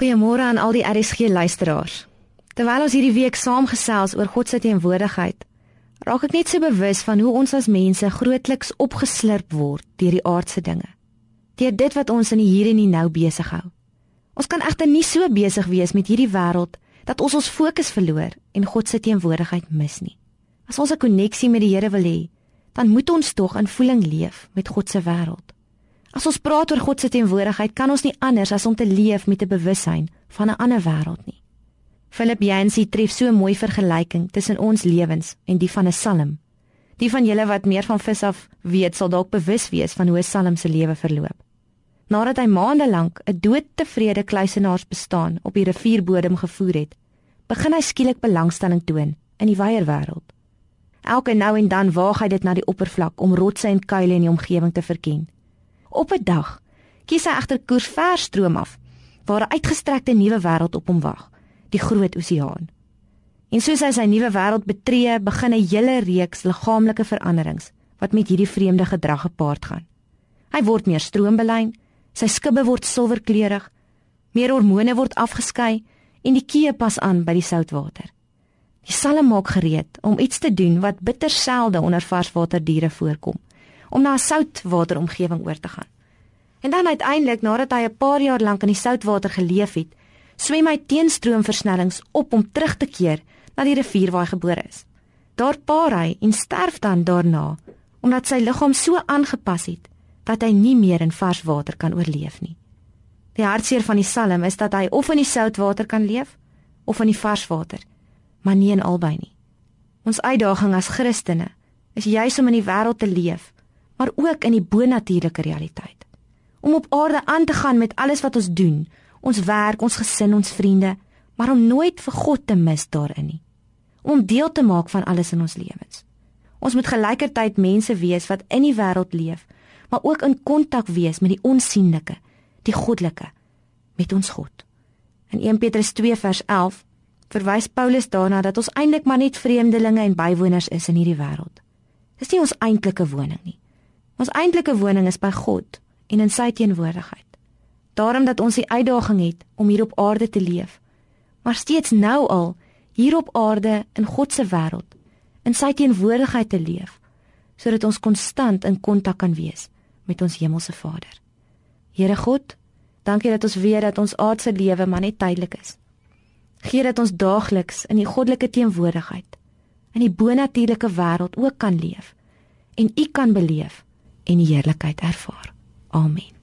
Goeiemôre aan al die RSG luisteraars. Terwyl ons hierdie week saamgesels oor God se teenwoordigheid, raak ek net so bewus van hoe ons as mense grootliks opgeslurp word deur die aardse dinge. Deur dit wat ons in die hier en die nou besig hou. Ons kan egter nie so besig wees met hierdie wêreld dat ons ons fokus verloor en God se teenwoordigheid mis nie. As ons 'n koneksie met die Here wil hê, dan moet ons tog in voeling leef met God se wêreld. As ons praat oor God se teenwoordigheid, kan ons nie anders as om te leef met 'n bewussyn van 'n ander wêreld nie. Philip Yancey tref so 'n mooi vergelyking tussen ons lewens en die van 'n psalm. Die van julle wat meer van vis af weet, sal dalk bewus wees van hoe 'n psalm se lewe verloop. Nadat hy maande lank 'n doodtevrede kluisenaars bestaan op die rivierbodem gevoer het, begin hy skielik belangstelling toon in die wyeer wêreld. Elke nou en dan waag hy dit na die oppervlak om rotse en kuile in die omgewing te verken. Op 'n dag kies hy agter koers ver stroom af waar 'n uitgestrekte nuwe wêreld op hom wag, die groot oseaan. En soos hy sy nuwe wêreld betree, begin 'n hele reeks liggaamlike veranderings wat met hierdie vreemde gedrag gepaard gaan. Hy word meer stroombelyn, sy skibbe word silwerkleurig, meer hormone word afgeskei en die kie pas aan by die soutwater. Die salm maak gereed om iets te doen wat bitter selde onder varswaterdiere voorkom om na 'n soutwateromgewing oor te gaan. En dan uiteindelik nadat hy 'n paar jaar lank in die soutwater geleef het, swem hy teenstroomversnellings op om terug te keer na die rivier waar hy gebore is. Daar paar hy en sterf dan daarna omdat sy liggaam so aangepas het dat hy nie meer in vars water kan oorleef nie. Die hartseer van die Psalm is dat hy of in die soutwater kan leef of in die vars water, maar nie in albei nie. Ons uitdaging as Christene is juis om in die wêreld te leef maar ook in die bonatuurlike realiteit. Om op aarde aan te gaan met alles wat ons doen, ons werk, ons gesin, ons vriende, maar om nooit vir God te mis daarin nie. Om deel te maak van alles in ons lewens. Ons moet gelykertyd mense wees wat in die wêreld leef, maar ook in kontak wees met die onsigbare, die goddelike, met ons God. In 1 Petrus 2 vers 11 verwys Paulus daarna dat ons eintlik maar net vreemdelinge en bywoners is in hierdie wêreld. Dis nie ons eintlike woning nie. Ons eintlike woning is by God en in sy teenwoordigheid. Daarom dat ons die uitdaging het om hier op aarde te leef, maar steeds nou al hier op aarde in God se wêreld in sy teenwoordigheid te leef, sodat ons konstant in kontak kan wees met ons hemelse Vader. Here God, dankie dat ons weet dat ons aardse lewe maar net tydelik is. Gee dat ons daagliks in die goddelike teenwoordigheid in die bonatuurlike wêreld ook kan leef en U kan beleef en die heerlikheid ervaar. Amen.